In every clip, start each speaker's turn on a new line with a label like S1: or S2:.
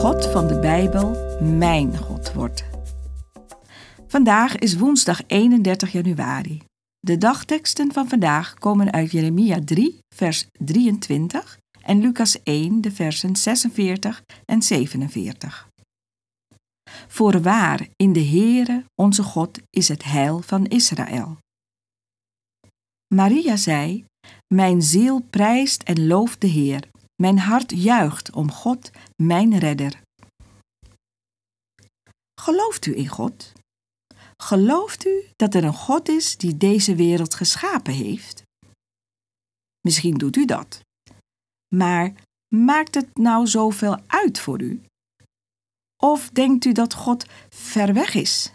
S1: God van de Bijbel mijn God wordt. Vandaag is woensdag 31 januari. De dagteksten van vandaag komen uit Jeremia 3, vers 23 en Lucas 1, de versen 46 en 47. Voorwaar, in de Heere, onze God, is het heil van Israël. Maria zei: Mijn ziel prijst en looft de Heer. Mijn hart juicht om God, mijn redder. Gelooft u in God? Gelooft u dat er een God is die deze wereld geschapen heeft? Misschien doet u dat. Maar maakt het nou zoveel uit voor u? Of denkt u dat God ver weg is,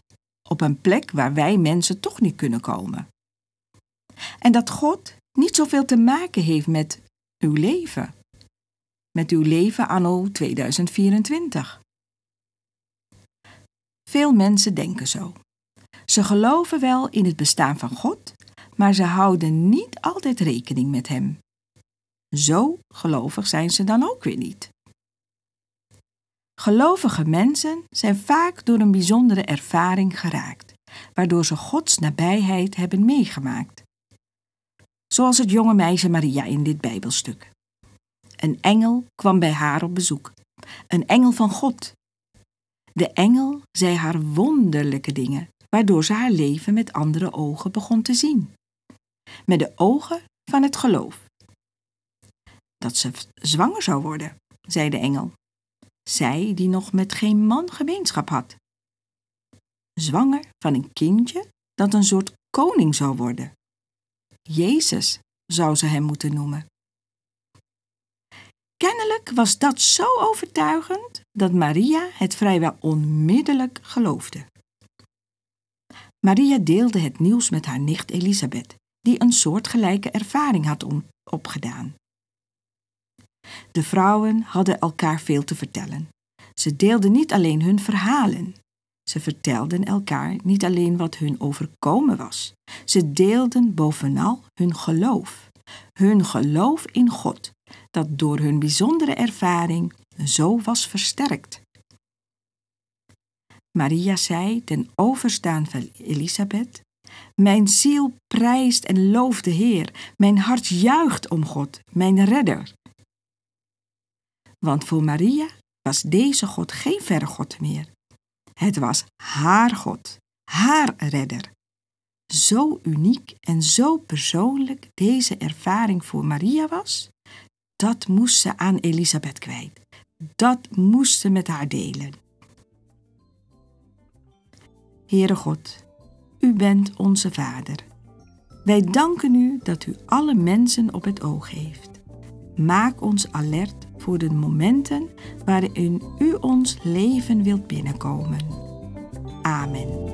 S1: op een plek waar wij mensen toch niet kunnen komen? En dat God niet zoveel te maken heeft met uw leven? Met uw leven anno 2024? Veel mensen denken zo. Ze geloven wel in het bestaan van God, maar ze houden niet altijd rekening met Hem. Zo gelovig zijn ze dan ook weer niet. Gelovige mensen zijn vaak door een bijzondere ervaring geraakt, waardoor ze Gods nabijheid hebben meegemaakt. Zoals het jonge meisje Maria in dit Bijbelstuk. Een engel kwam bij haar op bezoek, een engel van God. De engel zei haar wonderlijke dingen, waardoor ze haar leven met andere ogen begon te zien. Met de ogen van het geloof. Dat ze zwanger zou worden, zei de engel. Zij die nog met geen man gemeenschap had. Zwanger van een kindje dat een soort koning zou worden. Jezus zou ze hem moeten noemen. Kennelijk was dat zo overtuigend dat Maria het vrijwel onmiddellijk geloofde. Maria deelde het nieuws met haar nicht Elisabeth, die een soortgelijke ervaring had opgedaan. De vrouwen hadden elkaar veel te vertellen. Ze deelden niet alleen hun verhalen. Ze vertelden elkaar niet alleen wat hun overkomen was. Ze deelden bovenal hun geloof. Hun geloof in God, dat door hun bijzondere ervaring zo was versterkt. Maria zei ten overstaan van Elisabeth: Mijn ziel prijst en looft de Heer, mijn hart juicht om God, mijn redder. Want voor Maria was deze God geen verre God meer. Het was haar God, haar redder. Zo uniek en zo persoonlijk deze ervaring voor Maria was, dat moest ze aan Elisabeth kwijt. Dat moest ze met haar delen. Heere God, U bent onze Vader. Wij danken U dat U alle mensen op het oog heeft. Maak ons alert voor de momenten waarin U ons leven wilt binnenkomen. Amen.